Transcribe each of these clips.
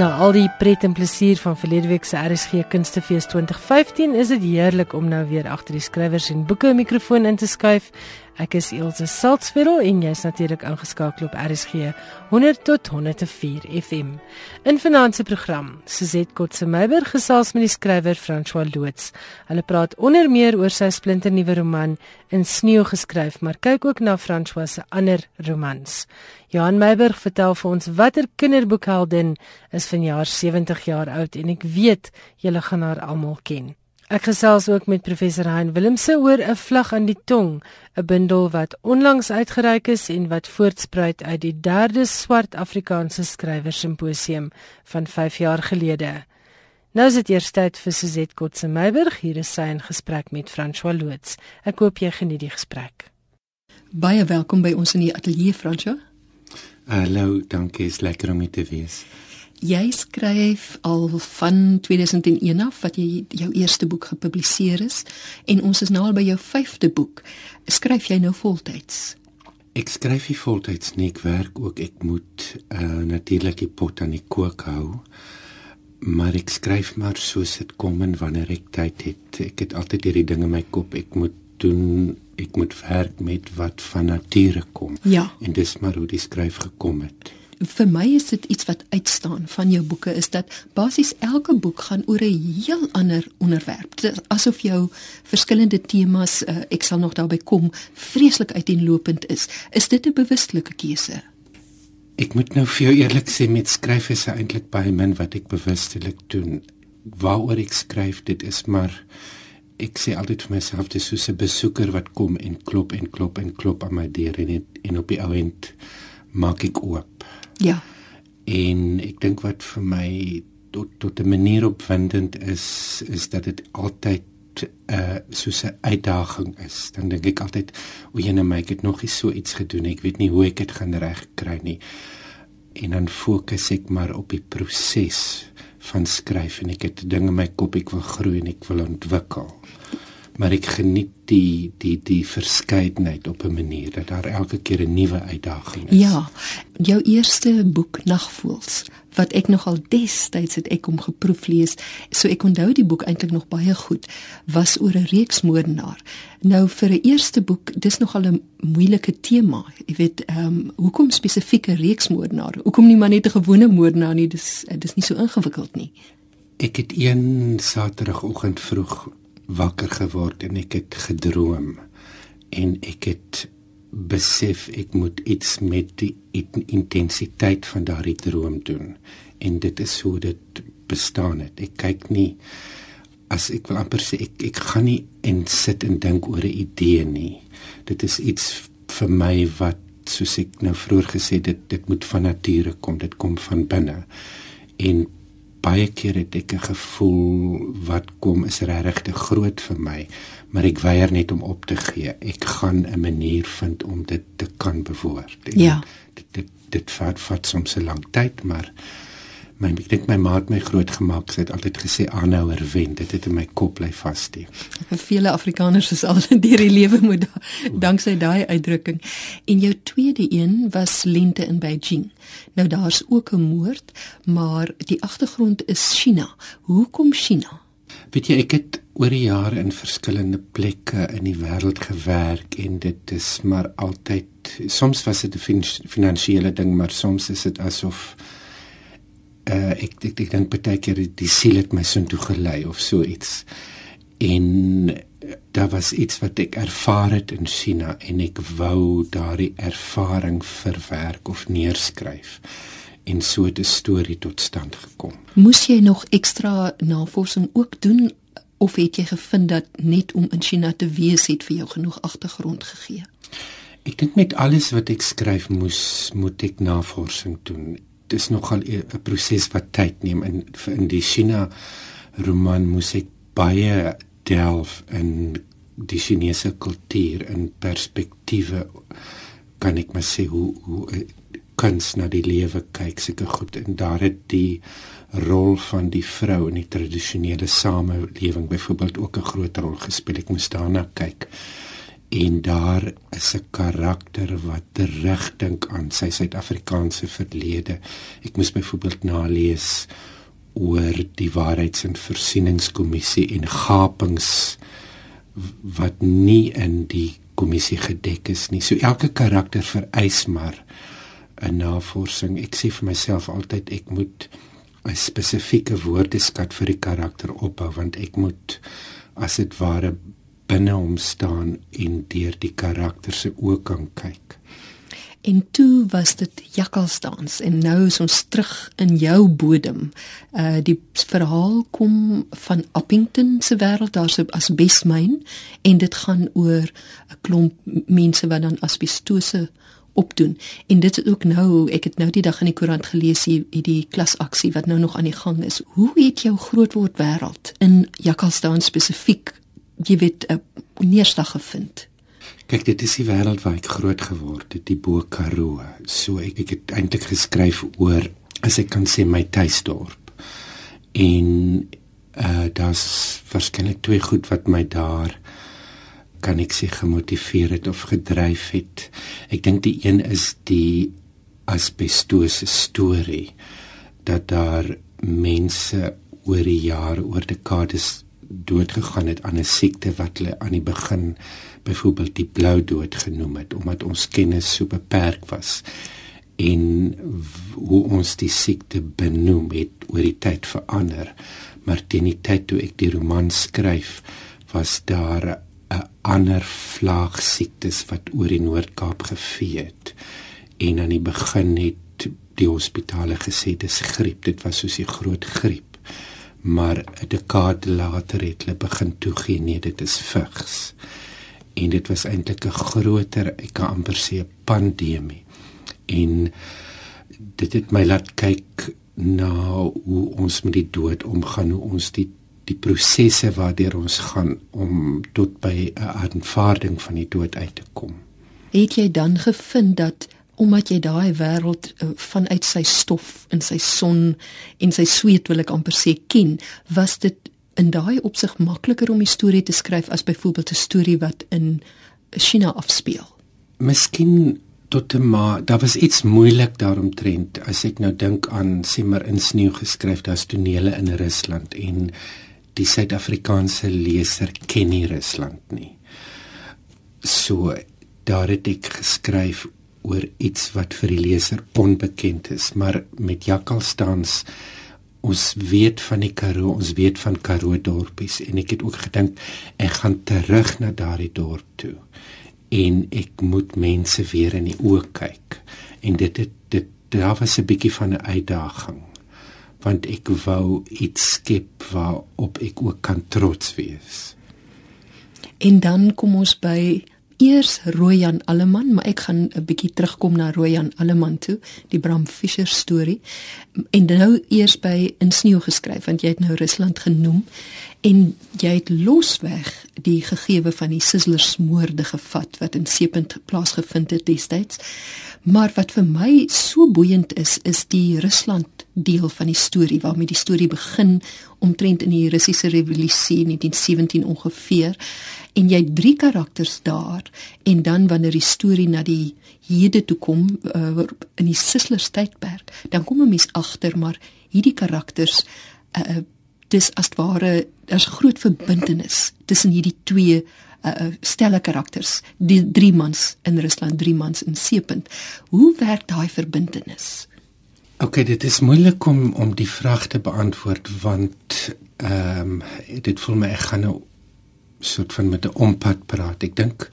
Na al die pret en plesier van verlede week se RSG Kunstefees 2015 is dit heerlik om nou weer agter die skrywers en boeke mikrofoon in te skuif. Ek is Elsje Salzwetel en jy's natuurlik ingeskakel op RSG 100 tot 104 FM. In vanaand se program, Suzette Kotse Meiberg gesels met die skrywer François Loots. Hulle praat onder meer oor sy splinternuwe roman In sneeu geskryf, maar kyk ook na François se ander romans. Johan Meiberg vertel vir ons watter kinderboekheldin is vanjaar 70 jaar oud en ek weet julle gaan haar almal ken. Ek gesels ook met professor Hein Willemse oor 'n vlag aan die tong, 'n bundel wat onlangs uitgereik is en wat voortspruit uit die derde swart Afrikaanse skrywer simposium van 5 jaar gelede. Nou is dit eers tyd vir Suzette Kotse Meiberg hier is sy in gesprek met François Loots. Ek hoop jy geniet die gesprek. Baie welkom by ons in die ateljee François. Hallo, dankie, is lekker om hier te wees. Jy skryf al van 2001 af wat jy jou eerste boek gepubliseer is en ons is nou al by jou 5de boek. Skryf jy nou voltyds? Ek skryf nie voltyds nie, ek werk ook. Ek moet uh natuurlik die pot aan die kook hou. Maar ek skryf maar soos dit kom en wanneer ek tyd het. Ek het altyd hierdie ding in my kop. Ek moet doen ek moet werk met wat van nature kom. Ja. En dis maar hoe die skryf gekom het vir my is dit iets wat uitstaan van jou boeke is dat basies elke boek gaan oor 'n heel ander onderwerp. Dit is asof jou verskillende temas, uh, ek sal nog daarby kom, vreeslik uiteenlopend is. Is dit 'n bewustelike keuse? Ek moet nou vir jou eerlik sê met skryf is eintlik baie min wat ek bewustelik doen. Waaroor ek skryf, dit is maar ek sê altyd vir myself dis soos 'n besoeker wat kom en klop en klop en klop aan my deur en en op die ou end maak ek oop. Ja. En ek dink wat vir my tot tot 'n manier opwindend is is dat dit altyd uh soos 'n uitdaging is. Dan dink ek altyd o, jene my ek het nog nie so iets gedoen nie. Ek weet nie hoe ek dit gaan regkry nie. En dan fokus ek maar op die proses van skryf en ek het dinge in my kop ek wil groei en ek wil ontwikkel maar ek geniet die die die verskeidenheid op 'n manier dat daar elke keer 'n nuwe uitdaging is. Ja. Jou eerste boek Nagvoels wat ek nogal destyds het ek hom geproef lees, so ek onthou die boek eintlik nog baie goed, was oor 'n reeksmoordenaar. Nou vir 'n eerste boek, dis nogal 'n moeilike tema. Jy weet, ehm um, hoekom spesifieke reeksmoordenaar? Hoekom nie maar net 'n gewone moordenaar nie? Dis dis nie so ingewikkeld nie. Ek het een Saterdagoggend vroeg wakker geword en ek het gedroom en ek het besef ek moet iets met die intensiteit van daardie droom doen en dit is hoe dit bestaan het. Ek kyk nie as ek wil amper sê ek ek gaan nie en sit en dink oor 'n idee nie. Dit is iets vir my wat soos ek nou vroeër gesê dit dit moet van nature kom dit kom van binne. En baie keer het ek 'n gevoel wat kom is regtig te groot vir my, maar ek weier net om op te gee. Ek gaan 'n manier vind om dit te kan bewoord. Ja. Dit dit dit vat vat soms 'n lang tyd, maar my ek dink my ma het my groot gemaak. Sy het altyd gesê aanhouer wen. Dit het in my kop bly vassteek. Vir vele Afrikaners is al in die lewe moet danksy daai uitdrukking. En jou tweede een was lente in Beijing. Nou daar's ook 'n moord, maar die agtergrond is China. Hoekom China? Weet jy, ek het oor die jare in verskillende plekke in die wêreld gewerk en dit is maar altyd soms was dit 'n finansiële ding, maar soms is dit asof uh, ek ek, ek dink baie keer die siel het my sin toe gelei of so iets. En daar was iets wat ek ervaar het in China en ek wou daardie ervaring verwerk of neerskryf en so 'n storie tot stand gekom. Moes jy nog ekstra navorsing ook doen of het jy gevind dat net om in China te wees het vir jou genoeg agtergrond gegee? Ek dink met alles wat ek skryf moes moet ek navorsing doen dis nogal 'n proses wat tyd neem. In in die China roman moes ek baie delf in die Chinese kultuur en perspektiewe kan ek maar sê hoe hoe eh, kuns na die lewe kyk seker goed. En daar het die rol van die vrou in die tradisionele samelewing byvoorbeeld ook 'n groot rol gespeel. Ek moes daarna kyk en daar is 'n karakter wat terugdink aan sy Suid-Afrikaanse verlede. Ek moes byvoorbeeld nalees oor die waarheids- en versieningskommissie en gapings wat nie in die kommissie gedek is nie. So elke karakter vereis maar 'n navorsing. Ek sê vir myself altyd ek moet 'n spesifieke woordeskat vir die karakter opbou want ek moet as dit ware binne hom staan en deur die karakter se oë kan kyk. En toe was dit jakkalsdans en nou is ons terug in jou bodem. Uh die verhaal kom van Appington se wêreld daar se asbesmyn en dit gaan oor 'n klomp mense wat dan asbestose opdoen. En dit is ook nou, ek het nou die dag in die koerant gelees hier die klasaksie wat nou nog aan die gang is. Hoe het jou grootword wêreld in jakkalsdans spesifiek jy weet 'n neerslag gevind. Kyk, dit is die wêreld waar ek groot geword het, die Bo Karoo. So ek ek het eintlik geskryf oor as ek kan sê my tuisdorp. En uh daar's verskeidelik twee goed wat my daar kan ek sê gemotiveer het of gedryf het. Ek dink die een is die asbestose storie dat daar mense oor die jare oor dekades doodgegaan het aan 'n siekte wat hulle aan die begin byvoorbeeld die blou dood genoem het omdat ons kennis so beperk was en hoe ons die siekte benoem het oor die tyd verander. Maar teen die tyd toe ek die roman skryf was daar 'n ander vlaag siektes wat oor die Noord-Kaap gevee het. En aan die begin het die hospitale gesê dis griep dit was soos 'n groot griep maar 'n dekade later het hulle begin toegee nee dit is vigs. En dit was eintlik 'n groter ek kan amper sê 'n pandemie. En dit het my laat kyk na hoe ons met die dood omgaan hoe ons die die prosesse waardeur ons gaan om tot by 'n aanvaarding van die dood uit te kom. Het jy dan gevind dat omdat jy daai wêreld uh, vanuit sy stof en sy son en sy sweet wil ek amper sê ken, was dit in daai opsig makliker om 'n storie te skryf as byvoorbeeld 'n storie wat in China afspeel. Miskien tot maar daar was iets moeilik daaromtrent as ek nou dink aan sê maar in sneeu geskryf daar's tonele in Rusland en die Suid-Afrikaanse leser ken nie Rusland nie. So daar het ek geskryf oor iets wat vir die leser onbekend is, maar met jakkalsdans ons weet van die Karoo, ons weet van Karoo dorpies en ek het ook gedink ek gaan terug na daardie dorp toe en ek moet mense weer in die oë kyk en dit het dit daar was 'n bietjie van 'n uitdaging want ek wou iets skep waarop ek ook kan trots wees. En dan kom ons by eers Royan Alleman, maar ek gaan 'n bietjie terugkom na Royan Alleman toe, die Bram Fischer storie. En nou eers by in sneeu geskryf want jy het nou Rusland genoem en jy het losweg die gegewe van die Sizzlers moorde gevat wat in Seepunt plaasgevind het destyds. Maar wat vir my so boeiend is, is die Rusland deel van die storie waarmee die storie begin omtrent in die Russiese revolusie in 1917 ongeveer en jy het drie karakters daar en dan wanneer die storie na die hede toe kom uh, in die Sislers tydperk dan kom 'n mens agter maar hierdie karakters uh, dis as ware daar's groot verbintenis tussen hierdie twee uh, stelle karakters die drie mans in Rusland drie mans in Seepunt. Hoe werk daai verbintenis Okay, dit is moeilik om om die vraag te beantwoord want ehm um, dit voel my ek gaan nou soort van met 'n ompad praat. Ek dink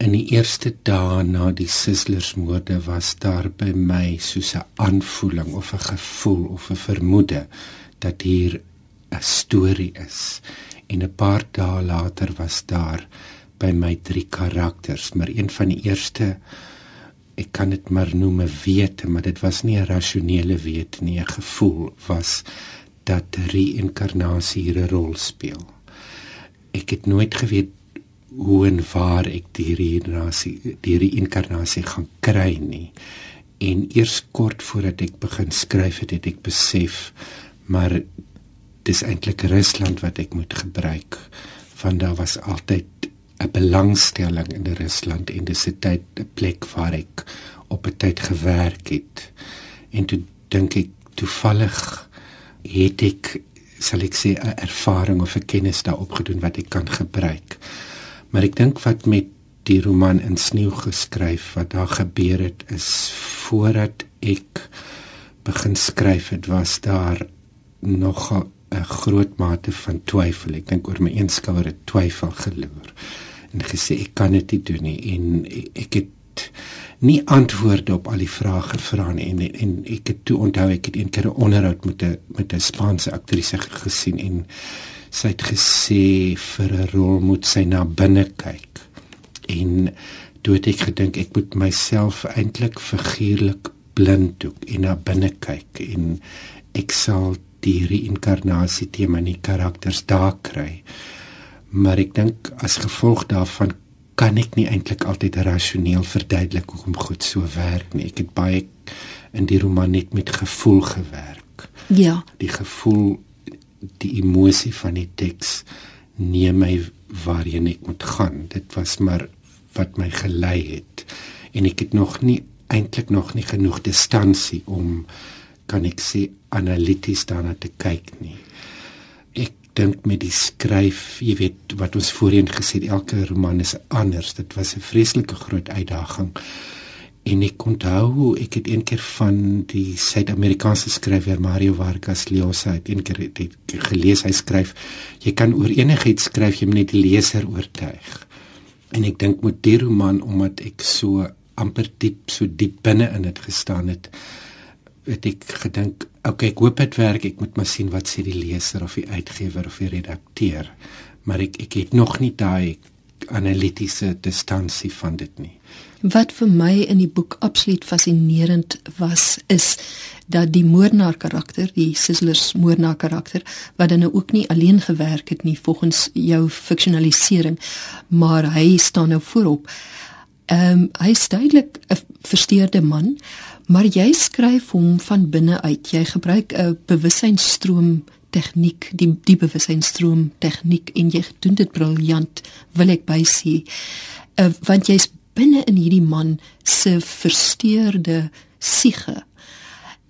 in die eerste dae na die Sizzlers moorde was daar by my soos 'n aanvoeling of 'n gevoel of 'n vermoede dat hier 'n storie is. En 'n paar dae later was daar by my drie karakters, maar een van die eerste ek kan dit maar noem 'n wete, maar dit was nie 'n rasionele wete nie, 'n gevoel was dat reïnkarnasie hier 'n rol speel ek het nooit geweet hoe en waar ek die reïnkarnasie die reïnkarnasie gaan kry nie. En eers kort voordat ek begin skryf het, het ek besef maar dis eintlik Rusland wat ek moet gebruik want daar was altyd 'n belangstelling in Rusland en dis 'n tyd 'n plek waar ek op 'n tyd gewerk het. En toe dink ek toevallig het ek sal ek sê 'n ervaring of 'n kennis daarop gedoen wat ek kan gebruik. Maar ek dink wat met die roman in sneeu geskryf wat daar gebeur het is voordat ek begin skryf het was daar nog 'n groot mate van twyfel. Ek dink oor my eenskouer het twyfel geloer en gesê ek kan dit nie doen nie. En ek het nie antwoorde op al die vrae gevra nie en en ek het toe onthou ek het een keer 'n onderhoud met 'n met 'n Spaanse aktrise gesien en sy het gesê vir 'n rol moet sy na binne kyk. En toe het ek gedink ek moet myself eintlik figuurlik blind doek en na binne kyk en ek sal die reïnkarnasie tema in die karakters daar kry maar ek dink as gevolg daarvan kan ek nie eintlik altyd rasioneel verduidelik hoekom goed so werk nie. Ek het baie in die roman net met gevoel gewerk. Ja. Die gevoel, die emosie van die teks neem my waarheen ek moet gaan. Dit was maar wat my gelei het. En ek het nog nie eintlik nog nie genoeg distansie om kan ek sê analities daarna te kyk nie dink met die skryf, jy weet wat ons voorheen gesê het, elke roman is anders. Dit was 'n vreeslike groot uitdaging. En ek onthou ek het een keer van die Suid-Amerikaanse skrywer Mario Vargas Llosa het een keer het, het gelees hy skryf jy kan oor enigiets skryf jy moet net die leser oortuig. En ek dink met die roman omdat ek so amper diep so diep binne in dit gestaan het het ek gedink, okay, ek hoop dit werk. Ek moet maar sien wat sê die leser of die uitgewer of die redakteur. Maar ek ek het nog nie daai analitiese distansie van dit nie. Wat vir my in die boek absoluut fascinerend was is dat die moordenaar karakter, die Sizzlers moordenaar karakter, wat dan nou ook nie alleen gewerk het nie volgens jou fiksionalisering, maar hy staan nou voorop. Ehm um, hy is duidelik 'n versteurde man, maar jy skryf hom van binne uit. Jy gebruik 'n bewussynsstroom tegniek, die die bewussynsstroom tegniek en jy doen dit briljant, wil ek bysê. Uh, want jy's binne in hierdie man se versteurde siege.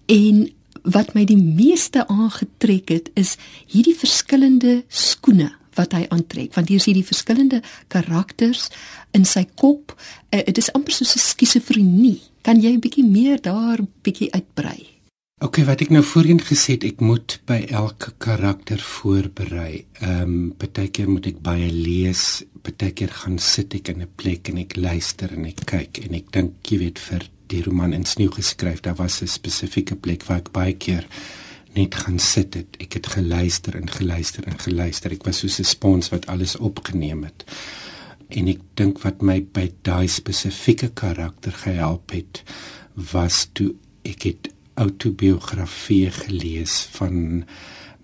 En wat my die meeste aangetrek het is hierdie verskillende skoene wat hy aantrek want hier is hierdie verskillende karakters in sy kop uh, dit is amper soos 'n skizofrenie Kan jy 'n bietjie meer daar bietjie uitbrei? OK, wat ek nou voorheen gesê het, ek moet by elke karakter voorberei. Ehm, um, partykeer moet ek baie lees, partykeer gaan sit ek in 'n plek en ek luister en ek kyk en ek dink jy weet vir die roman in sneeu geskryf, daar was 'n spesifieke plek waar ek baie keer net gaan sit het. Ek het geluister en geluister en geluister. Ek was soos 'n spons wat alles opgeneem het en ek dink wat my by daai spesifieke karakter gehelp het was toe ek het autobiografieë gelees van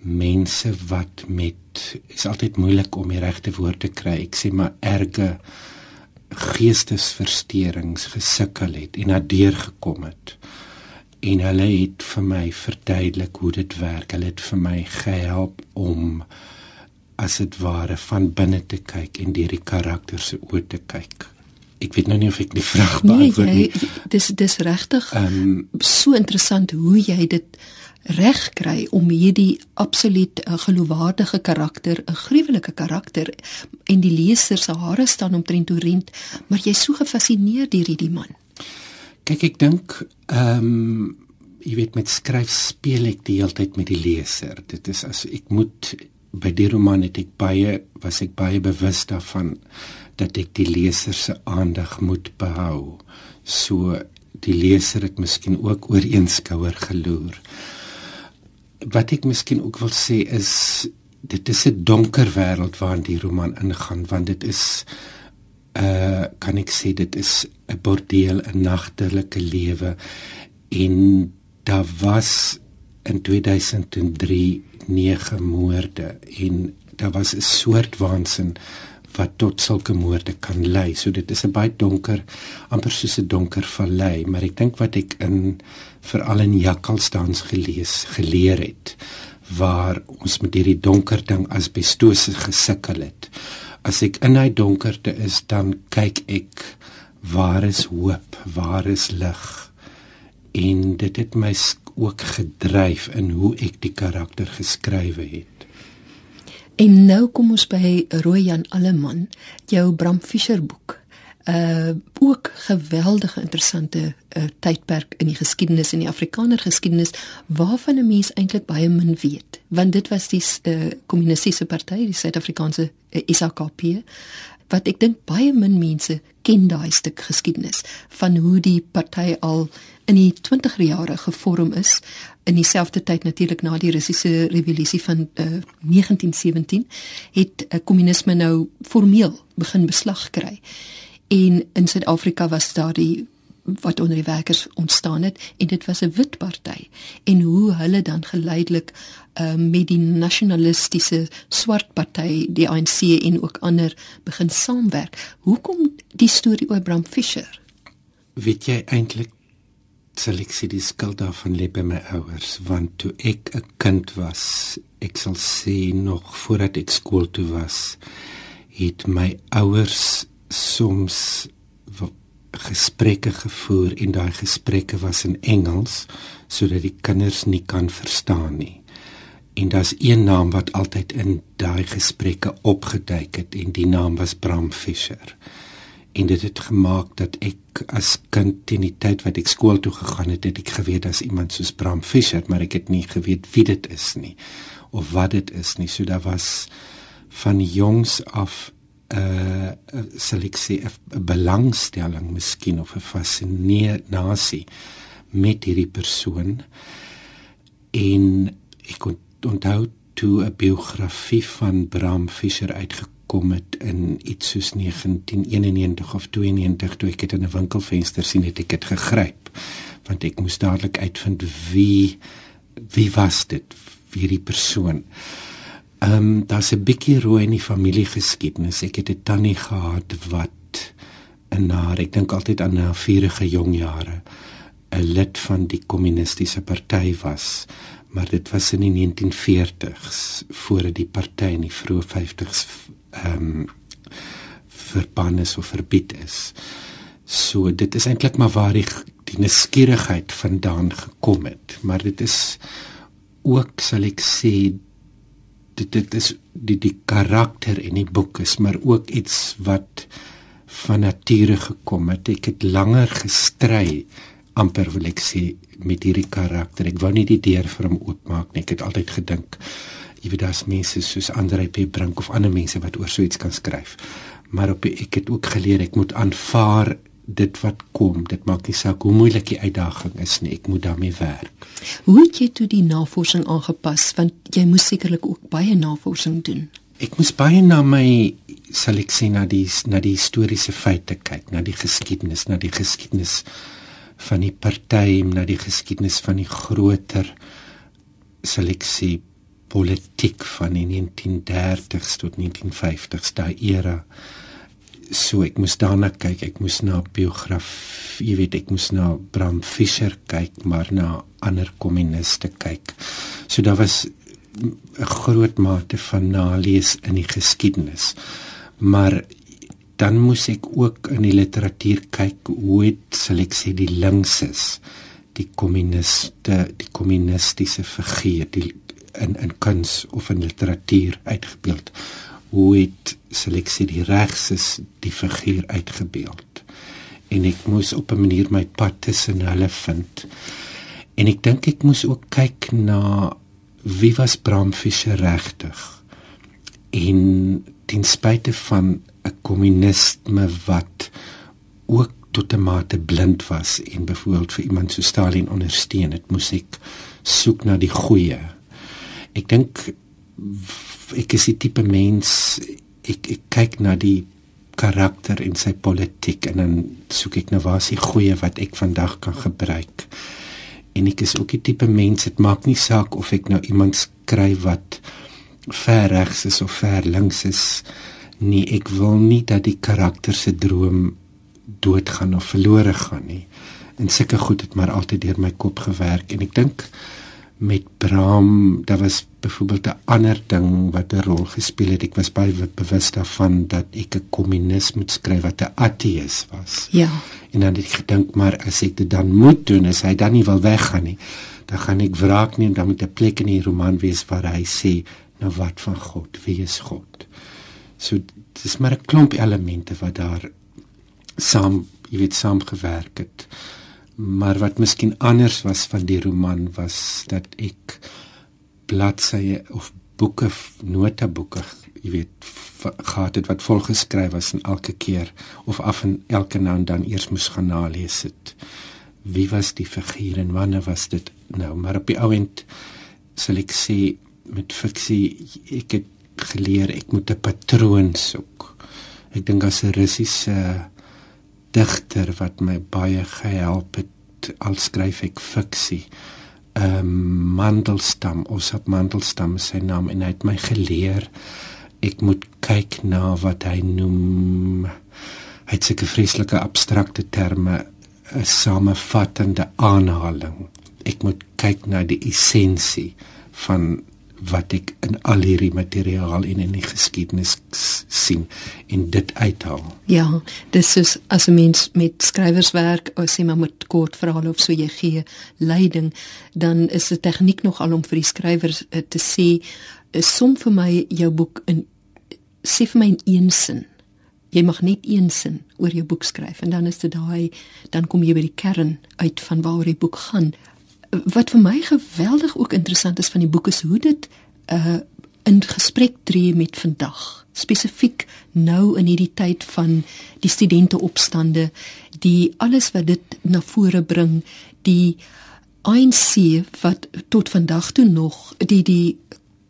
mense wat met is altyd moeilik om die regte woord te kry. Ek sê maar erge geestesversteurings gesukkel het en daardeur gekom het. En hulle het vir my verduidelik hoe dit werk. Hulle het vir my gehelp om as dit ware van binne te kyk en deur die karakter se oë te kyk. Ek weet nou nie of ek die vraag nee, beantwoord nie. Nee, dis dis regtig um, so interessant hoe jy dit reg kry om hierdie absoluut uh, geloofwaardige karakter, 'n gruwelike karakter en die leser se hare staan omtrent oorent, maar jy's so gefassineer deur hierdie man. Kyk, ek dink ehm um, jy weet met skryf speel ek die hele tyd met die leser. Dit is as ek moet by die roman het ek baie was ek baie bewus daarvan dat ek die leser se aandag moet behou. So die leser het miskien ook oor een skouer geloer. Wat ek miskien ook wil sê is dit is 'n donker wêreld waarin die roman ingaan want dit is uh kan ek sê dit is 'n bordeel 'n nagtelike lewe en daar was in 2003 nege moorde en daar was 'n soort waansin wat tot sulke moorde kan lei. So dit is 'n baie donker, amper soos 'n donker vallei, maar ek dink wat ek in veral in Jakkalsdans gelees geleer het waar ons met hierdie donker ding as bestose gesukkel het as ek in hy donkerte is, dan kyk ek waar is hoop, waar is lig. En dit het my ook gedryf in hoe ek die karakter geskrywe het. En nou kom ons by Royan Alleman, jou Bram Fischer boek uh ook geweldige interessante uh, tydperk in die geskiedenis in die Afrikaner geskiedenis waarvan 'n mens eintlik baie min weet want dit was die uh, kommunistiese party die Suid-Afrikaanse uh, SAKP wat ek dink baie min mense ken daai stuk geskiedenis van hoe die party al in die 20er jare gevorm is in dieselfde tyd natuurlik na die Russiese revolusie van uh, 1917 het uh, kommunisme nou formeel begin beslag kry. En in Suid-Afrika was daar die wat onder die werkers ontstaan het en dit was 'n wit party. En hoe hulle dan geleidelik uh, met die nasionalistiese swart party die ANC en ook ander begin saamwerk. Hoekom die storie oor Bram Fischer? Weet jy eintlik sal ek sê die skuld daarvan lê by my ouers want toe ek 'n kind was ek sal sê nog voordat ek skool toe was het my ouers soms gesprekke gevoer en daai gesprekke was in Engels sodat die kinders nie kan verstaan nie. En daar's een naam wat altyd in daai gesprekke opgeduik het en die naam was Bram Fischer. En dit het gemaak dat ek as kind in die tyd wat ek skool toe gegaan het, het ek geweet as iemand soos Bram Fischer, maar ek het nie geweet wie dit is nie of wat dit is nie. So daar was van jongs af 'n uh, sal ek sê 'n belangstelling miskien of 'n fascinasie met hierdie persoon en ek onthou toe 'n biografie van Bram Fischer uitgekom het in iets soos 1991 of 92 toe ek dit in 'n winkelfenster sien het ek dit gegryp. Want ek moes dadelik uitvind wie wie was dit wie die persoon. Ehm um, daar's 'n bietjie rooi in die familiegeskiedenis. Ek het 'n tannie gehad wat in haar, ek dink altyd aan haar vurige jong jare, 'n lid van die kommunistiese party was, maar dit was in die 1940s voordat die party in die vroeë 50s ehm um, verbann is of verbied is. So dit is eintlik maar waar die, die nuuskierigheid vandaan gekom het, maar dit is ook sal ek sê dit dit is die die karakter in die boek is maar ook iets wat van nature gekom het. Ek het langer gestry amper wil ek sê met hierdie karakter. Ek wou nie die deur vir hom oopmaak nie. Ek het altyd gedink jy weet daar's mense soos Andre P. Brink of ander mense wat oor so iets kan skryf. Maar op ek het ook geleer ek moet aanvaar dit wat kom, dit maak nie saak hoe moeilik die uitdaging is nie, ek moet daarmee werk. Hoe het jy toe die navorsing aangepas want jy moes sekerlik ook baie navorsing doen? Ek moes baie na my sal ek sê na die na die historiese feite kyk, na die geskiedenis, na die geskiedenis van die party, na die geskiedenis van die groter sal ek sê politiek van die 1930s tot 1950s daai era. So ek moes daarna kyk ek moes na biografie jy weet ek moes na Bram Fischer kyk maar na ander kommuniste kyk. So daar was 'n groot mate van nalees in die geskiedenis. Maar dan moes ek ook in die literatuur kyk hoe ek sê die linkses die kommuniste die kommunistiese figuur die in in kuns of in literatuur uitgebeeld. Hoe het sal ek sê die regses die figuur uitgebeeld? En ek moes op 'n manier my pad tussen hulle vind. En ek dink ek moes ook kyk na wie was Bram Fischer regtig en ten spyte van 'n kommunisme wat ook tot 'n mate blind was en byvoorbeeld vir iemand so Stalin ondersteun het moes ek soek na die goeie ek dink ek is die tipe mens ek ek kyk na die karakter en sy politiek en dan soek ek nou waar is die goeie wat ek vandag kan gebruik. En ek is ook die tipe mens dit maak nie saak of ek nou iemand skryf wat ver regs is of ver links is nie ek wil nie dat die karakter se droom doodgaan of verlore gaan nie. En sulke goed het maar altyd deur my kop gewerk en ek dink met Bram, daar was byvoorbeeld 'n ander ding wat 'n rol gespeel het. Ek was baie bewus daarvan dat ek 'n kommunis moet skryf wat 'n ateïs was. Ja. En dan het ek gedink, maar as ek dit dan moet doen, as hy dan nie wil weggaan nie, dan gaan ek wraak neem dan moet 'n plek in die roman wees waar hy sê, nou wat van God? Wie is God? So dis maar 'n klomp elemente wat daar saam, jy weet, saamgewerk het maar wat miskien anders was van die roman was dat ek bladsye of boeke notaboeke jy weet gehad het wat volgeskryf was en elke keer of af en elke nou en dan eers moes gaan nalees het. Wie was die figuur en wanneer was dit nou? Maar op die ouend sal ek sê met fiksie ek het geleer ek moet 'n patroon soek. Ek dink as 'n russiese digter wat my baie gehelp het al skryf ek fiksie. Ehm um, Mandelstam, Osap Mandelstam is sy naam en hy het my geleer ek moet kyk na wat hy noem hy het seker vreeslike abstrakte terme 'n samevattende aanhaling. Ek moet kyk na die essensie van wat ek in al hierdie materiaal en in die geskiedenis sien en dit uithaal. Ja, dis soos as 'n mens met skrywerswerk of sê maar met kort verhale of so jy gee leiding, dan is die tegniek nog al om vir die skrywers uh, te sê uh, som vir my jou boek in sê vir my in een sin. Jy mag net een sin oor jou boek skryf en dan is dit daai dan kom jy by die kern uit van waaroor die boek gaan wat vir my geweldig ook interessant is van die boek is hoe dit uh in gesprek tree met vandag. Spesifiek nou in hierdie tyd van die studente opstande die alles wat dit na vore bring die ANC wat tot vandag toe nog die die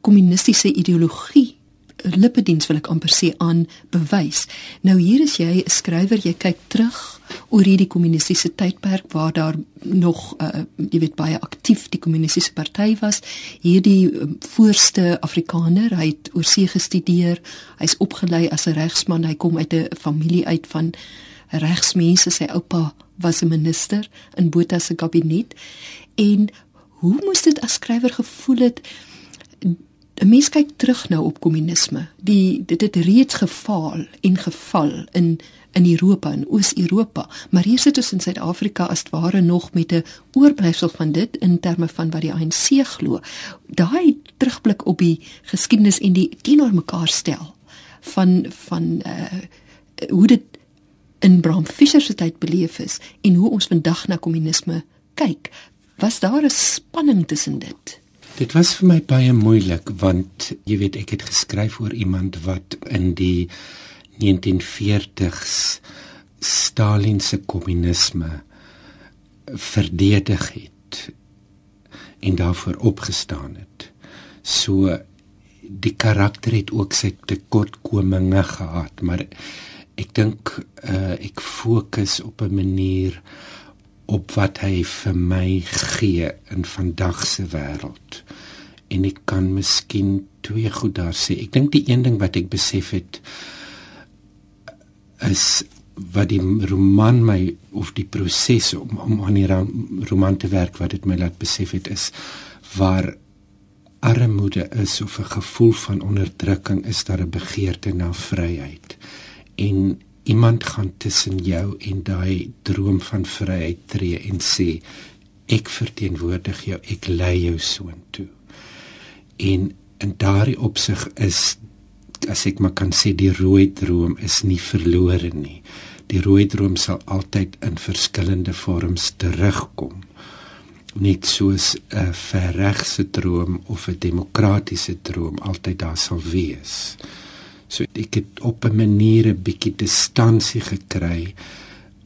kommunistiese ideologie lippediens wil ek amper sê aan bewys. Nou hier is jy 'n skrywer, jy kyk terug oor hierdie kommunistiese tydperk waar daar nog uh, jy weet baie aktief die kommunistiese party was. Hierdie um, voorste Afrikaner, hy het oorsee gestudeer, hy's opgelei as 'n regsman, hy kom uit 'n familie uit van regsmense, sy oupa was 'n minister in Botha se kabinet. En hoe moes dit as skrywer gevoel het? 'n mens kyk terug nou op kommunisme. Die dit het reeds gefaal en geval in in Europa en Oos-Europa, maar hier sit ons in Suid-Afrika as ware nog met 'n oorblyfsel van dit in terme van wat die ANC glo. Daai terugblik op die geskiedenis en die teenoor mekaar stel van van uh hoe dit in Bram Fischer se tyd beleef is en hoe ons vandag na kommunisme kyk. Was daar 'n spanning tussen dit? Dit was vir my baie moeilik want jy weet ek het geskryf oor iemand wat in die 1940s Stalin se kommunisme verdedig het en daarvoor opgestaan het. So die karakter het ook sy tekortkominge gehad, maar ek dink uh, ek fokus op 'n manier op wat hy vir my gee in vandag se wêreld. En ek kan miskien twee goed daar sê. Ek dink die een ding wat ek besef het is wat die roman my of die proses om om aan die roman te werk wat dit my laat besef het is waar armoede is of 'n gevoel van onderdrukking is daar 'n begeerte na vryheid. En iemand gaan tussen jou en daai droom van vryheid tree en sê ek verteenwoordig jou ek lei jou soontoe en in daardie opsig is as ek maar kan sê die rooi droom is nie verlore nie. Die rooi droom sal altyd in verskillende vorms terugkom. Net soos 'n verregse droom of 'n demokratiese droom altyd daar sal wees. So ek het op 'n manier 'n bietjie distansie gekry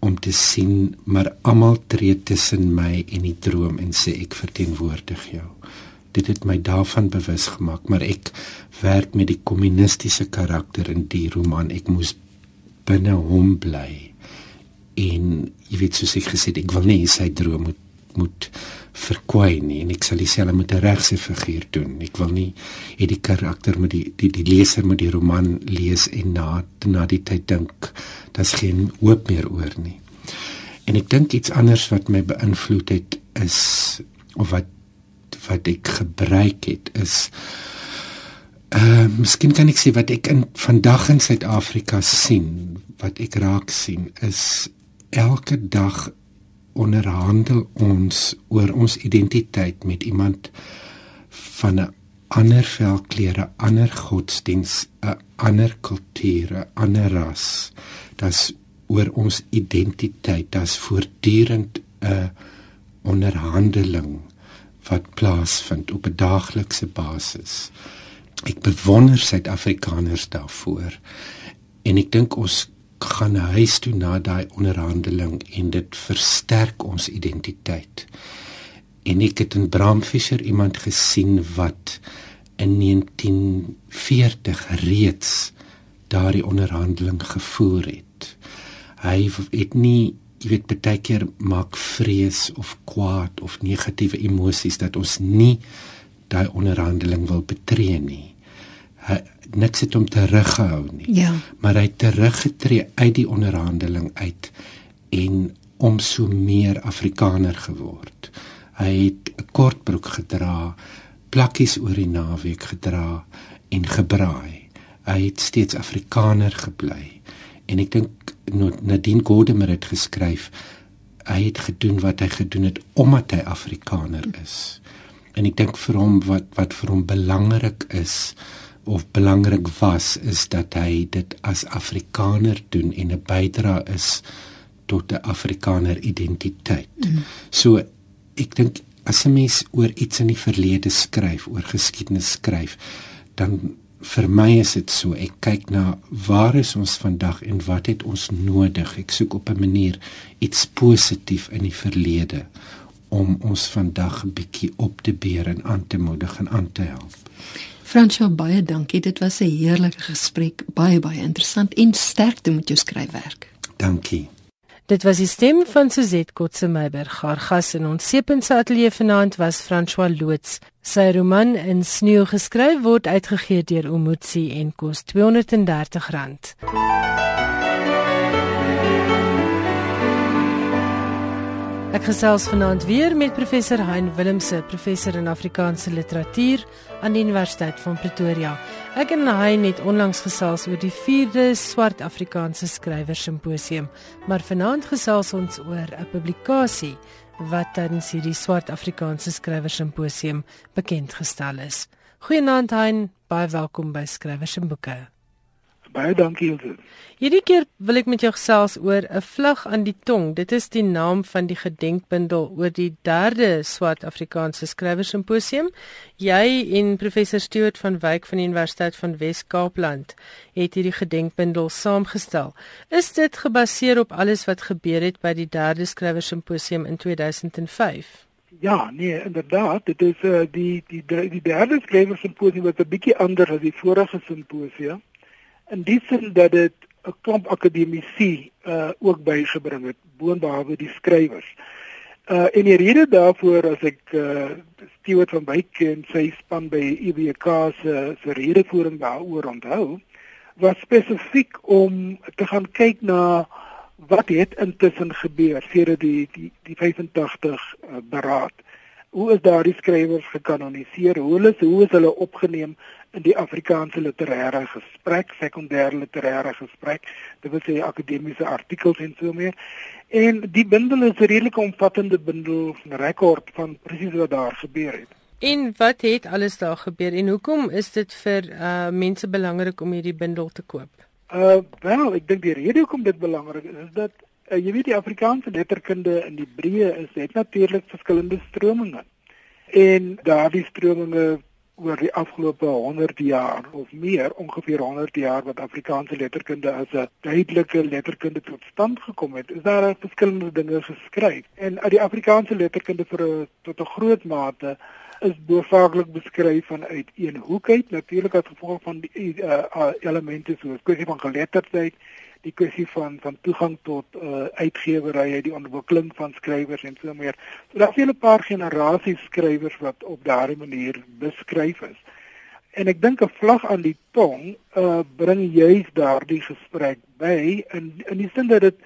om te sien maar almal tree tussen my en die droom en sê ek verteenwoordig jou. Dit het my daarvan bewus gemaak, maar ek werk met die kommunistiese karakter in die roman. Ek moes binne hom bly. En jy weet soos ek gesê het, ek wil nie sy droom moet moet verkwai nie en ek sal dieselfde met 'n regse figuur doen. Ek wil nie hê die karakter moet die die die leser moet die roman lees en na na die tyd dink daar's geen hoop meer oor nie. En ek dink iets anders wat my beïnvloed het is of wat wat ek gebruik het is uh miskien kan ek sê wat ek in vandag in Suid-Afrika sien, wat ek raak sien is elke dag onderhandel ons oor ons identiteit met iemand van 'n ander velkleure, ander godsdiens, 'n ander kultuur, 'n ander ras. Dit's oor ons identiteit, dit's voortdurend 'n onderhandeling wat plaasvind op 'n daaglikse basis. Ek bewonder Suid-Afrikaners daarvoor en ek dink ons gaan huis toe na daai onderhandeling en dit versterk ons identiteit. En ek het in Bram Fischer iemand gesien wat in 1940 reeds daardie onderhandeling gevoer het. Hy het nie jy weet baie keer maak vrees of kwaad of negatiewe emosies dat ons nie daai onderhandeling wil betree nie. Hy niks het hom teruggehou nie. Ja. Maar hy het teruggetree uit die onderhandeling uit en om so meer Afrikaner geword. Hy het 'n kortbroek gedra, plakkies oor die naweek gedra en gebraai. Hy het steeds Afrikaner gebly. En ek dink Nadine Gordimer het geskryf hy het gedoen wat hy gedoen het omdat hy Afrikaner is. En ek dink vir hom wat wat vir hom belangrik is of belangrik was is dat hy dit as Afrikaner doen en 'n bydra is tot 'n Afrikaner identiteit. Mm. So ek dink as 'n mens oor iets in die verlede skryf, oor geskiedenis skryf, dan vir my is dit so ek kyk na waar is ons vandag en wat het ons nodig? Ek soek op 'n manier iets positief in die verlede om ons vandag 'n bietjie op te beer en aan te moedig en aan te help. Fransjo baie dankie. Dit was 'n heerlike gesprek, baie baie interessant en sterkte met jou skryfwerk. Dankie. Dit was die stem van Suzette Kotse Meiberg. Haar gas in ons Sepense ateljee vanaand was François Loots. Sy roman In sneeu geskryf word uitgegee deur Omotsi en kos R230. Ek gesels vanaand weer met professor Hein Willemse, professor in Afrikaanse literatuur aan die Universiteit van Pretoria. Ek en Hein het onlangs gesels oor die 4de Swart Afrikaanse Skrywers Simposium, maar vanaand gesels ons oor 'n publikasie wat tydens hierdie Swart Afrikaanse Skrywers Simposium bekend gestel is. Goeienaand Hein, baie welkom by Skrywers en Boeke. Baie dankie Ilse. Hierdie keer wil ek met jou gesels oor 'n vlug aan die tong. Dit is die naam van die gedenkbundel oor die 3de Swart Afrikaanse Skrywers Simposium. Jy en professor Stuart van Wyk van die Universiteit van Wes-Kaapland het hierdie gedenkbundel saamgestel. Is dit gebaseer op alles wat gebeur het by die 3de Skrywers Simposium in 2005? Ja, nee, inderdaad, dit is uh, die die die derde skrywers simposium wat 'n bietjie anders as die vorige simposium in die sin dat dit 'n klomp akademici uh ook bygebring het boonbehalwe die skrywers. Uh en die rede daarvoor as ek uh Stewart van Wyk en sy span by EWK se se redevoering daaroor onthou, was spesifiek om te gaan kyk na wat het intussen gebeur sedert die die die 85 uh, beraad. Hoe is daardie skrywers gekanoniseer? Hoe is hoe is hulle opgeneem in die Afrikaanse literêre gesprek, sekondêre literêre gesprek, dit wil sê akademiese artikels en so meer. En die bundel is 'n redelike omvattende bundel van rekord van presies wat daar gebeur het. En wat het alles daar gebeur en hoekom is dit vir uh mense belangrik om hierdie bundel te koop? Uh wel, ek dink die rede hoekom dit belangrik is, is dat uh, jy weet die Afrikaanse letterkunde in die breë is het natuurlik verskillende strominge. En daardie strominge oor die afgelope 100 jaar of meer, ongeveer 100 jaar wat Afrikaanse letterkunde as 'n duidelike letterkunde tot stand gekom het, is daar verskillende dinge geskryf. En uit die Afrikaanse letterkunde vir tot 'n groot mate is boorsaaklik beskryf vanuit een hoek uit, natuurlik as gevolg van die uh, uh, elemente soos kwessie van geletterdheid, die kwessie van van toegang tot uh, uitgewerye, die ontwikkeling van skrywers en so meer. So daar is 'n paar generasies skrywers wat op daardie manier beskryf is. En ek dink 'n vlag aan die tong uh bring juis daardie gesprek by in in die sin dat dit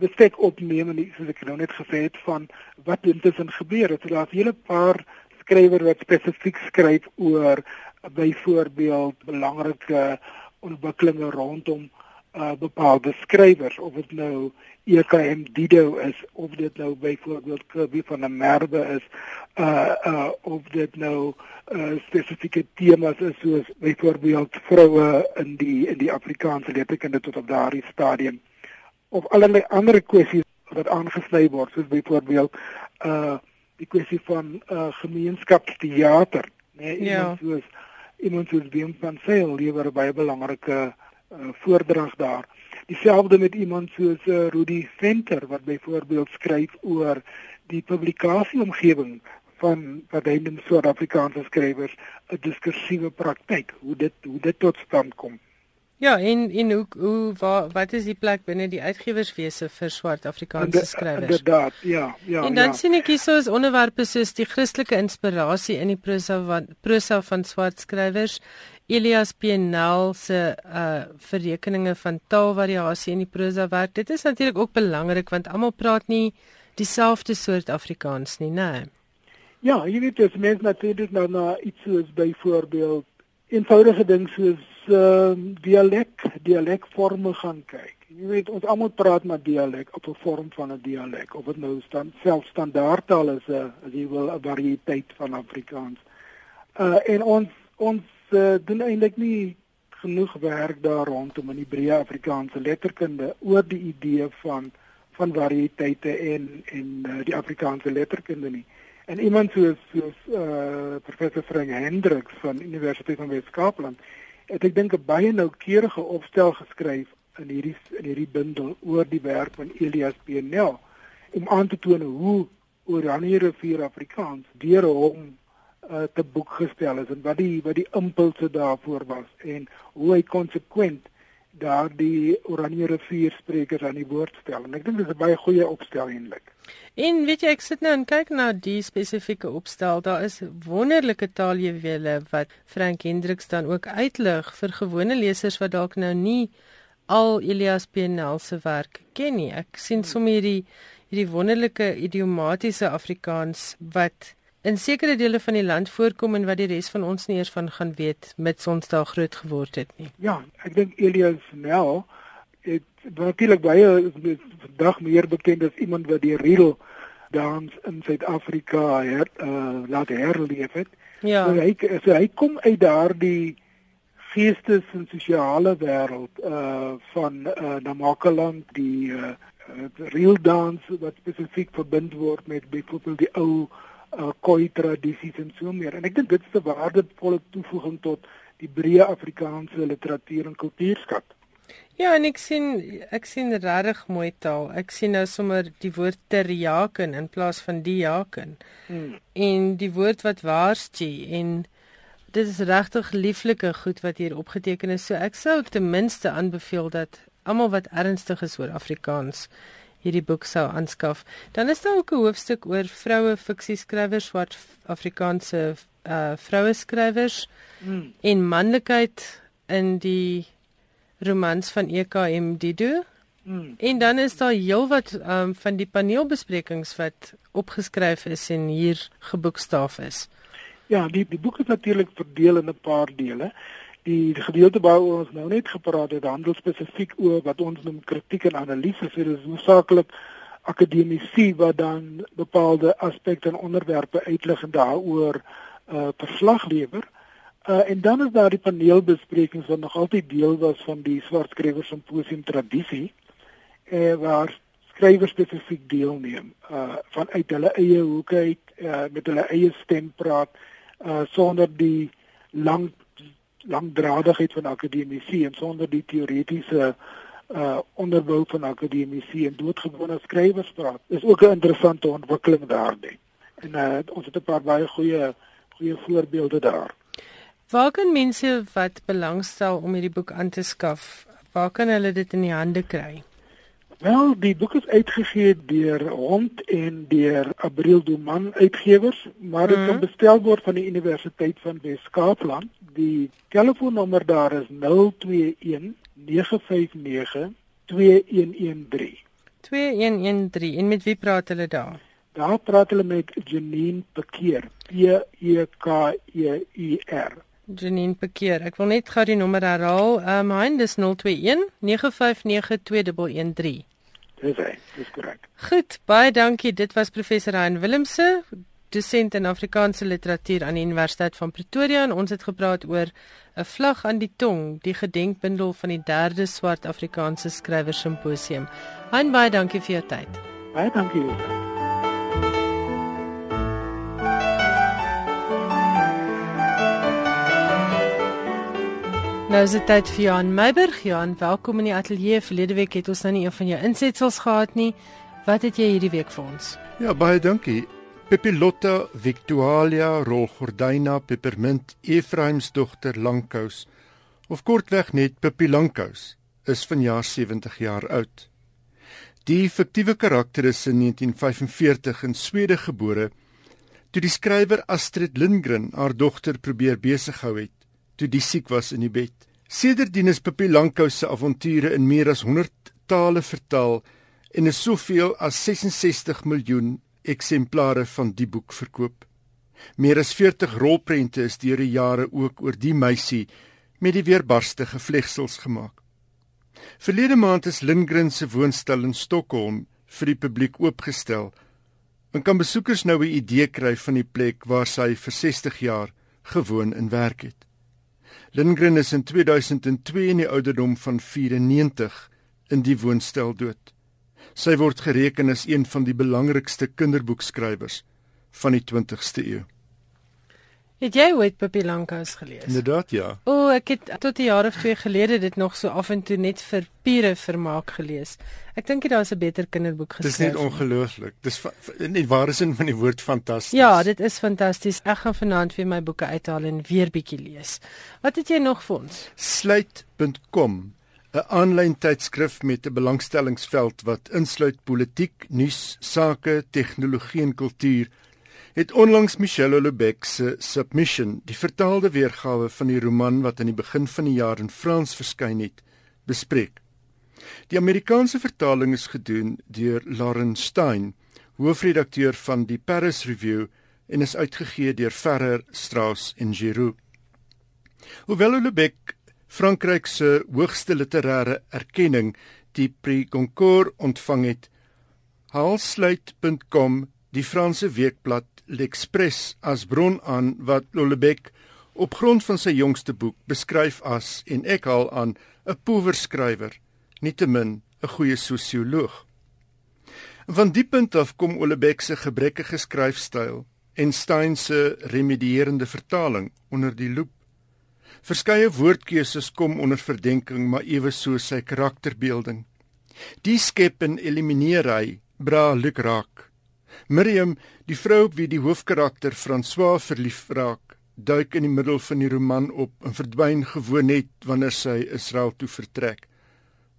bespreek opneem en soos ek nou net gesê het van wat intussen gebeur. So daar's 'n hele paar skrywer wat spesifiek skryf oor byvoorbeeld belangrike ontwikkelinge rondom uh, bepaalde skrywers of dit nou EKM Dido is of dit nou byvoorbeeld Kirby van der Merwe is uh uh of dit nou uh spesifieke temas is soos byvoorbeeld vroue in die in die Afrikaanse letterkunde tot op daardie stadium of allerlei ander kwessies wat aangesny word soos byvoorbeeld uh die kwessie van uh gemeenskapsteater nee ja. soos iemand soos Wim van Sail lewer baie belangrike uh, voordrag daar. Dieselfde met iemand soos uh, Rudy Venter wat byvoorbeeld skryf oor die publikasieomgewing van wat hy noem Suid-Afrikaanse skrywers 'n diskursiewe praktyk, hoe dit hoe dit tot stand kom. Ja, en en hoe hoe wat wat is die plek binne die uitgewerswese vir swart Afrikaanse skrywers? Inderdaad, ja, ja. En dan ja. sien ek hier so 'n onderwerpe soos die Christelike inspirasie in die prosa van prosa van swart skrywers. Elias Pienaar se uh verrekeninge van taalvariasie in die prosa werk. Dit is natuurlik ook belangrik want almal praat nie dieselfde soort Afrikaans nie, né? Nee. Ja, jy weet as mens natuurlik nou na iets soos byvoorbeeld eenvoudige ding soos uh, dialek, dialekvorme gaan kyk. Jy weet ons almal praat maar dialek op 'n vorm van 'n dialek of dit nou staan selfstandaardtaal is 'n uh, as jy wil 'n variëteit van Afrikaans. Uh en ons ons uh, doen eintlik nie genoeg werk daar rondom in die breë Afrikaanse letterkunde oor die idee van van variëteite en en uh, die Afrikaanse letterkunde nie. En iemand soos soos uh professor Frank Hendriks van Universiteit van Wes-Kaapland het ek dink 'n baie noukeurige opstel geskryf in hierdie in hierdie bundel oor die werk van Elias Pienaar om aan te toon hoe Oranje rivier Afrikaans deur hom uh, te boek gestel is en wat die wat die impulse daarvoor was en hoe hy konsekwent daardie Oranje rivier sprekers aan die woord stel en ek dink dit is 'n baie goeie opstel eintlik. En weet jy ek sit nou en kyk na die spesifieke opstel. Daar is wonderlike taaljuwele wat Frank Hendriks dan ook uitlig vir gewone lesers wat dalk nou nie al Elias Pienaar se werk ken nie. Ek sien sommer hierdie hierdie wonderlike idiomatiese Afrikaans wat in sekere dele van die land voorkom en wat die res van ons nie eers van gaan weet met ons daar groot geword het nie. Ja, ek dink Elias Nel het natuurlik baie vandag meer bekend as iemand wat die riedel dans in Suid-Afrika het uh, laat herleef het. Ja. So hy so hy kom uit daardie geestes en sosiale wêreld uh van uh Namakoland die uh, uh reel dans wat spesifiek verbind word met byvoorbeeld die ou uh, koi tradisies en so meer. En ek dink dit is 'n waardevolle toevoeging tot die breë Afrikaanse literatuur en kultuurskat. Ja, en ek sien ek sien regtig mooi taal. Ek sien nou sommer die woord teriaken in plaas van diaken. Hmm. En die woord wat waarsty en dit is regtig lieflike goed wat hier opgeteken is. So ek sou ten minste aanbeveel dat almal wat ernstig is oor Afrikaans hierdie boek sou aanskaf. Dan is daar ook 'n hoofstuk oor vroue fiksieskrywers wat Afrikaanse uh vroue skrywers mm. en manlikheid in die romans van EKM Dido. Mm. En dan is daar heelwat um van die paneelbesprekings wat opgeskryf is en hier geboekstaaf is. Ja, die die boek is natuurlik verdeel in 'n paar dele die gedeelte waaroor ons nou net gepraat het handel spesifiek oor wat ons noem kritiek en analise. So dit is hoofsaaklik akademici wat dan bepaalde aspekte en onderwerpe uitlig en daaroor uh verslag lewer. Uh en dan is daar die paneelbesprekings wat nog altyd deel was van die swart skrywers simposium tradisie uh waar skrywers spesifiek deelneem uh vanuit hulle eie hoeke uit uh met hulle eie stem praat uh sonder die lang langdradigheid van akademici en sonder die teoretiese uh onderbou van akademici en doodgewone skrywers praat. Dis ook 'n interessante ontwikkeling daardie. En uh ons het 'n paar baie goeie goeie voorbeelde daar. Waar kan mense wat belangstel om hierdie boek aan te skaf, waar kan hulle dit in die hande kry? Wel, die boek is uitgegee deur Hond en deur Abriel Duman Uitgewers, maar dit mm -hmm. kan bestel word van die Universiteit van Wes-Kaapland. Die telefoonnommer daar is 021 959 2113. 2113. En met wie praat hulle daar? Daar praat hulle met Janine Pekeer. P E K E I R. Janine Pekeer. Ek wil net gou die nommer herhaal. Ehm um, hein dis 021 959 2113. Dis hy, dis korrek. Goed, baie dankie. Dit was professor Hein Willemse, dosent in Afrikaanse literatuur aan die Universiteit van Pretoria en ons het gepraat oor 'n vlag aan die tong, die gedenkbundel van die 3de swart Afrikaanse skrywer simposium. Hein, baie dankie vir jou tyd. Baie dankie. Jylle. Nou is dit tyd vir Johan Meiburg. Johan, welkom in die ateljee. Verlede week het ons nou nie een van jou insetsels gehad nie. Wat het jy hierdie week vir ons? Ja, baie dankie. Pepilotta Victualia Rolgordyna Peppermint Efraims dogter Lankous of kortweg net Pippi Lankous is vanjaar 70 jaar oud. Die fiktiewe karakter is in 1945 in Swede gebore toe die skrywer Astrid Lindgren haar dogter probeer besig hou het toe die siek was in die bed. Sedertdien is Pippi Lankhou se avonture in meer as 100 tale vertaal en is soveel as 66 miljoen eksemplare van die boek verkoop. Meer as 40 rolprente is deur die jare ook oor die meisie met die weerbarste gevlegsels gemaak. Verlede maand is Lindgren se woonstel in Stockholm vir die publiek oopgestel. En kan besoekers nou 'n idee kry van die plek waar sy vir 60 jaar gewoon en werk het. Lindgren is in 2002 in die ouderdom van 94 in die woonstel dood. Sy word gereken as een van die belangrikste kinderboekskrywers van die 20ste eeu. Het jy ooit Pippi Lankhous gelees? Inderdaad ja. O, oh, ek het tot 'n jaar of 2 gelede dit nog so af en toe net vir pure vermaak gelees. Ek dink dit daar's 'n beter kinderboek geskryf. Dis net ongelooflik. Dis net ware sin van die woord fantasties. Ja, dit is fantasties. Ek gaan vanaand weer my boeke uithaal en weer bietjie lees. Wat het jy nog vir ons? Sluit.com 'n aanlyn tydskrif met 'n belangstellingsveld wat insluit politiek, nuus, sake, tegnologie en kultuur het onlangs Michelle Houellebecq se Submission, die vertaalde weergawe van die roman wat aan die begin van die jaar in Frans verskyn het, bespreek. Die Amerikaanse vertaling is gedoen deur Lauren Stein, hoofredakteur van die Paris Review en is uitgegee deur Ferrer, Strauss en Giroux. Hoewel Houellebecq Frankryk se hoogste literêre erkenning, die Prix Goncourt ontvang het, haalsluit.com, die Franse weekblad L'Express as bron aan wat Lollebeck op grond van sy jongste boek beskryf as en ek haal aan 'n poewerskrywer, nietemin 'n goeie sosioloog. Van die punt af kom Lollebeck se gebrekkige skryfstyl en Stein se remedierende vertaling onder die loep. Verskeie woordkeuses kom onder verdenking, maar ewe so sy karakterbeelding. Die skep en elimineer hy bra luk raak. Miriam, die vrou op wie die hoofkarakter François verlief raak, duik in die middel van die roman op en verdwyn gewoon net wanneer sy Israel toe vertrek.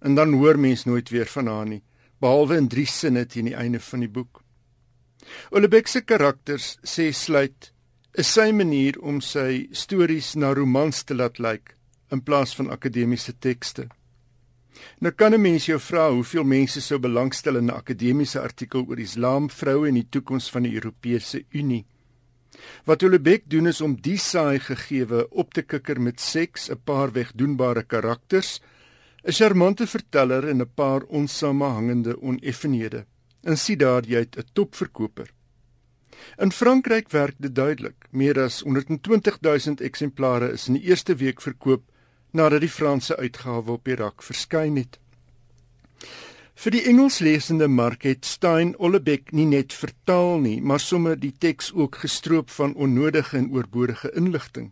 En dan hoor mens nooit weer van haar nie, behalwe in drie sinne teen die einde van die boek. Olebeck se karakters sê sluit is sy manier om sy stories na romans te laat lyk in plaas van akademiese tekste. Nou kan 'n mens jou vra hoeveel mense sou belangstel in 'n akademiese artikel oor Islam, vroue en die toekoms van die Europese Unie. Wat Holbeck doen is om die saai gegewe op te kikker met seks, 'n paar wegdoenbare karakters, 'n charmante verteller en 'n paar onsamehangende oneffenhede. En sien daar jy 'n topverkoper. In Frankryk werk dit duidelik. Meer as 120 000 eksemplare is in die eerste week verkoop nadat die Franse uitgawe op Irak verskyn het. Vir die Engelslesende mark het Stein Ollebeck nie net vertaal nie, maar sommer die teks ook gestroop van onnodige en oorbodige inligting.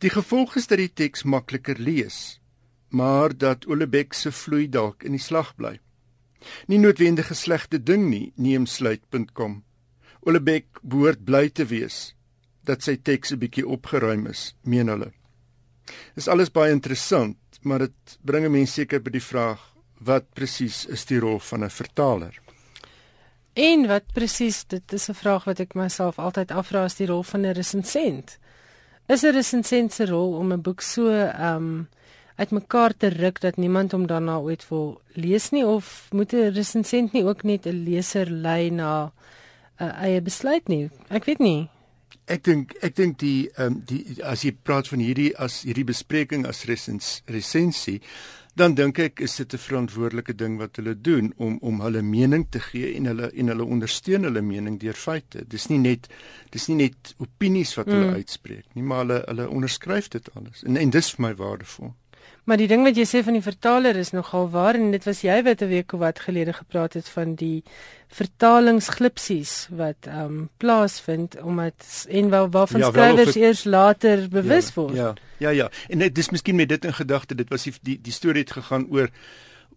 Die gevolg is dat die teks makliker lees, maar dat Ollebeck se vloei dalk in die slag bly. Nie noodwendige slegte ding nie, neem sluit.com. Ollebeck behoort bly te wees dat sy teks 'n bietjie opgeruim is, meen hulle. Dis alles baie interessant, maar dit bring 'n mens seker by die vraag wat presies is die rol van 'n vertaler? En wat presies, dit is 'n vraag wat ek myself altyd afvra, is die rol van 'n resensent. Is 'n resensent se rol om 'n boek so ehm um, uitmekaar te ruk dat niemand hom daarna ooit wil lees nie of moet 'n resensent nie ook net 'n leser lei na 'n eie besluit nie. Ek weet nie. Ek dink ek dink die ehm um, die as jy praat van hierdie as hierdie bespreking as resens, resensie dan dink ek is dit 'n verantwoordelike ding wat hulle doen om om hulle mening te gee en hulle en hulle ondersteun hulle mening deur feite. Dis nie net dis nie net opinies wat hulle mm. uitspreek nie, maar hulle hulle onderskryf dit alles. En en dis vir my waardevol. Maar die ding wat jy sê van die vertaler is nogal waar en dit was jy wat 'n week of wat gelede gepraat het van die vertalingsglipsies wat ehm um, plaasvind omdat en wel waarvan ja, skrywers het, eers later bewus ja, word. Ja. Ja ja. En dit is miskien met dit in gedagte, dit was die die, die storie het gegaan oor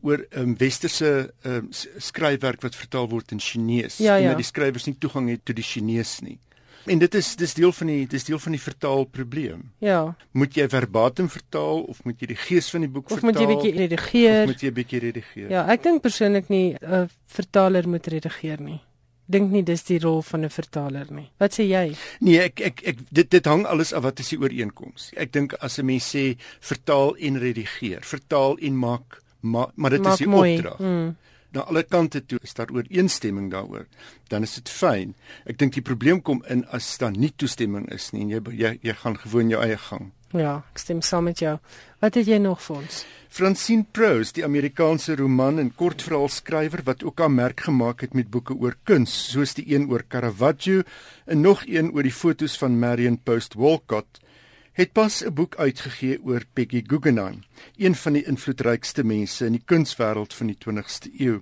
oor 'n um, westerse um, skryfwerk wat vertaal word in Chinese ja, ja. en dat die skrywers nie toegang het tot die Chinese nie. En dit is dis deel van die dis deel van die vertaalprobleem. Ja. Moet jy verbatim vertaal of moet jy die gees van die boek of vertaal? Of moet jy bietjie redigeer? Of moet jy bietjie redigeer? Ja, ek dink persoonlik nie 'n vertaler moet redigeer nie. Dink nie dis die rol van 'n vertaler nie. Wat sê jy? Nee, ek ek ek dit dit hang alles af wat is die ooreenkoms. Ek dink as 'n mens sê vertaal en redigeer, vertaal en maak ma, maar dit maak is die mooi. opdrag. Hmm na alle kante toe is daar ooreenstemming daaroor, dan is dit fyn. Ek dink die probleem kom in as daar nie toestemming is nie en jy jy, jy gaan gewoon jou eie gang. Ja, ek stem saam met jou. Wat het jy nog vir ons? Francine Prose, die Amerikaanse roman en kortverhaalskrywer wat ook aan merk gemaak het met boeke oor kuns, soos die een oor Caravaggio en nog een oor die fotos van Marion Post Walcott, het pas 'n boek uitgegee oor Peggy Guggenheim, een van die invloedrykste mense in die kunswêreld van die 20ste eeu.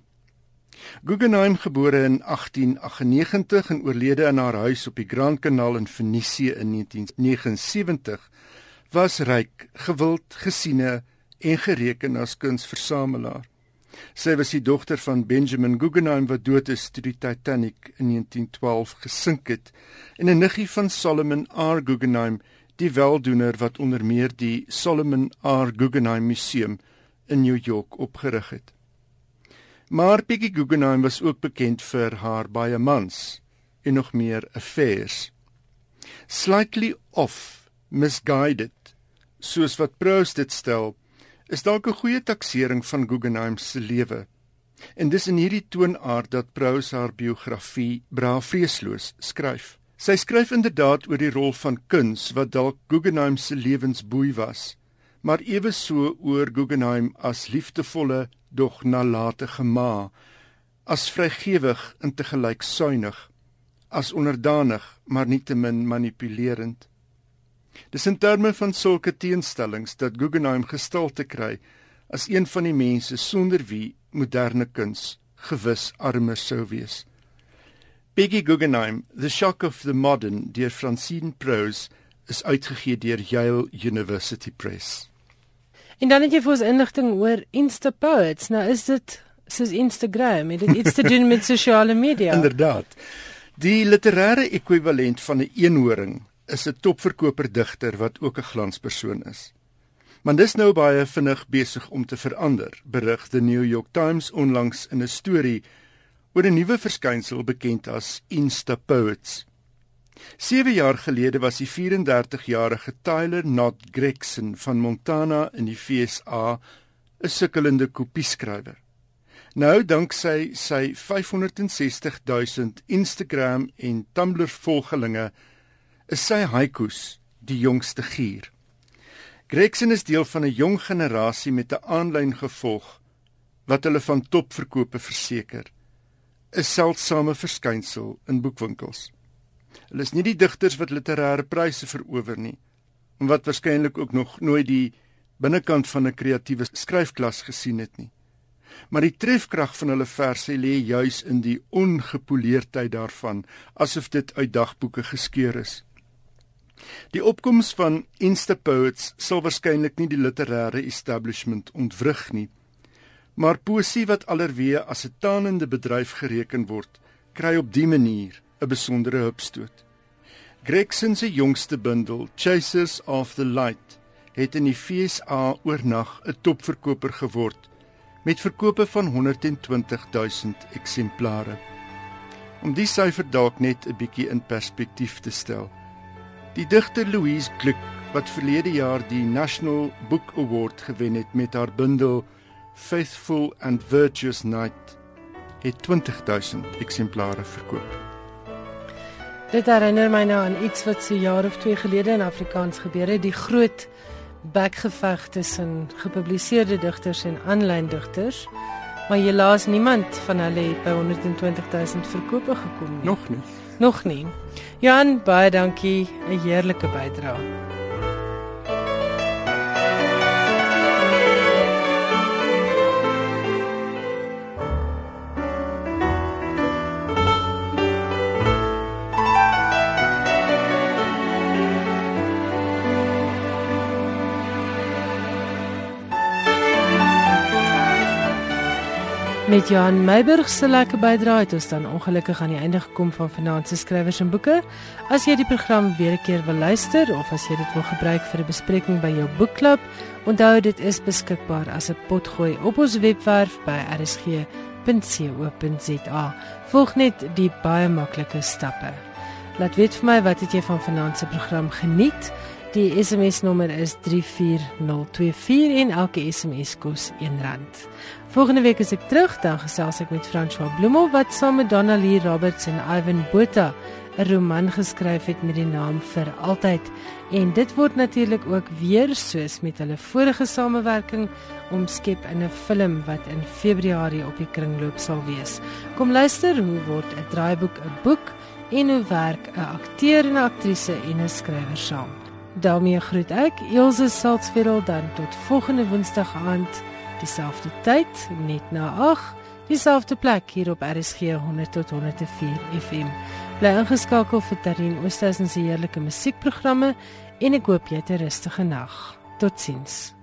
Guggenheim, gebore in 1898 en oorlede in haar huis op die Grand Kanaal in Venesië in 1979, was ryk, gewild, gesiene en gereken as kunsversamelaar. Sy was die dogter van Benjamin Guggenheim wat dood is toe die Titanic in 1912 gesink het en 'n niggie van Solomon R. Guggenheim die weldoener wat onder meer die Solomon R. Guggenheim Museum in New York opgerig het. Maar Peggy Guggenheim was ook bekend vir haar baie mans en nog meer affairs. Slightly off, misguided, soos wat Proust dit stel, is dalk 'n goeie taksering van Guggenheim se lewe. En dis in hierdie toonaard dat Proust haar biografie Braaf vreesloos skryf. Sy skryf inderdaad oor die rol van kuns wat dalk Guggenheim se lewensboei was, maar ewe so oor Guggenheim as liefdevolle dog nalatige ma, as vrygewig en te gelyk suinig, as onderdanig maar nietemin manipulerend. Dis in terme van sulke teenstellings dat Guggenheim gestil te kry as een van die mense sonder wie moderne kuns gewis armer sou wees. Peggy Guggenheim, The Shock of the Modern deur Francine Prose is uitgegee deur Yale University Press. En dan het jy vir ons inligting oor Insta Poets. Nou is dit soos Instagram, het dit iets te doen met sosiale media? Inderdaad. Die literêre ekwivalent van 'n eenhoring is 'n topverkoper digter wat ook 'n glanspersoon is. Maar dis nou baie vinnig besig om te verander, berig die New York Times onlangs in 'n storie oor 'n nuwe verskynsel bekend as Insta Poets. 7 jaar gelede was die 34-jarige Tyler Not Gregson van Montana in die FSA 'n sukkelende kopieskrywer. Nou dank sy sy 560 000 Instagram en Tumblr volgelinge is sy haikus die jongste gier. Gregson is deel van 'n jong generasie met 'n aanlyn gevolg wat hulle van topverkope verseker. 'n seldsame verskynsel in boekwinkels. Hulle is nie die digters wat literêre pryse verower nie, en wat waarskynlik ook nog nooit die binnekant van 'n kreatiewe skryfklas gesien het nie. Maar die trefkrag van hulle verse lê juis in die ongepoleerdheid daarvan, asof dit uit dagboeke geskeur is. Die opkoms van Insta Poets sal waarskynlik nie die literêre establishment ontwrig nie, Maar poesie wat allerweë as 'n tanende bedryf gereken word, kry op dié manier 'n besondere hupstoot. Gregson se jongste bundel, Chasers of the Light, het in die FSA oornag 'n topverkoper geword met verkope van 120 000 eksemplare. Om die syfer dalk net 'n bietjie in perspektief te stel. Die digter Louise Glück, wat verlede jaar die National Book Award gewen het met haar bundel Faithful and Virtuous Night het 20000 eksemplare verkoop. Dit herinner my nou aan iets wat so jaar of 2 gelede in Afrikaans gebeur het, die groot bekgeveg tussen gepubliseerde digters en aanlyn digters. Maar helaas niemand van hulle het by 120 000 verkope gekom nie. Nog nie. Nog nie. Jan, baie dankie, 'n heerlike bydrae. Met Johan Meiburg se lekker bydrae het ons dan ongelukkig aan die einde gekom van vanaand se skrywers en boeke. As jy die program weer 'n keer wil luister of as jy dit wil gebruik vir 'n bespreking by jou boekklub, onthou dit is beskikbaar as 'n potgooi op ons webwerf by rsg.co.za. Volg net die baie maklike stappe. Laat weet vir my wat het jy van vanaand se program geniet? Die SMS nommer is 34024 en elke SMS kos R1. Volgende week is ek terug, dan gesels ek met François Bloemel wat saam met Donalie Roberts en Ivan Botha 'n roman geskryf het met die naam Vir altyd. En dit word natuurlik ook weer soos met hulle vorige samewerking omskep in 'n film wat in Februarie op die kringloop sal wees. Kom luister hoe word 'n draaiboek 'n boek en hoe werk 'n akteur en 'n aktrise en 'n skrywer saam. Daarmee groet ek Elsje Salzwetel dan tot volgende woensdag aand dieselfde tyd net na 8 dieselfde plek hier op RSG 100 tot 104 FM bly ingeskakel vir Tarin Oosthuizen se heerlike musiekprogramme en ek hoop jy het 'n rustige nag. Totsiens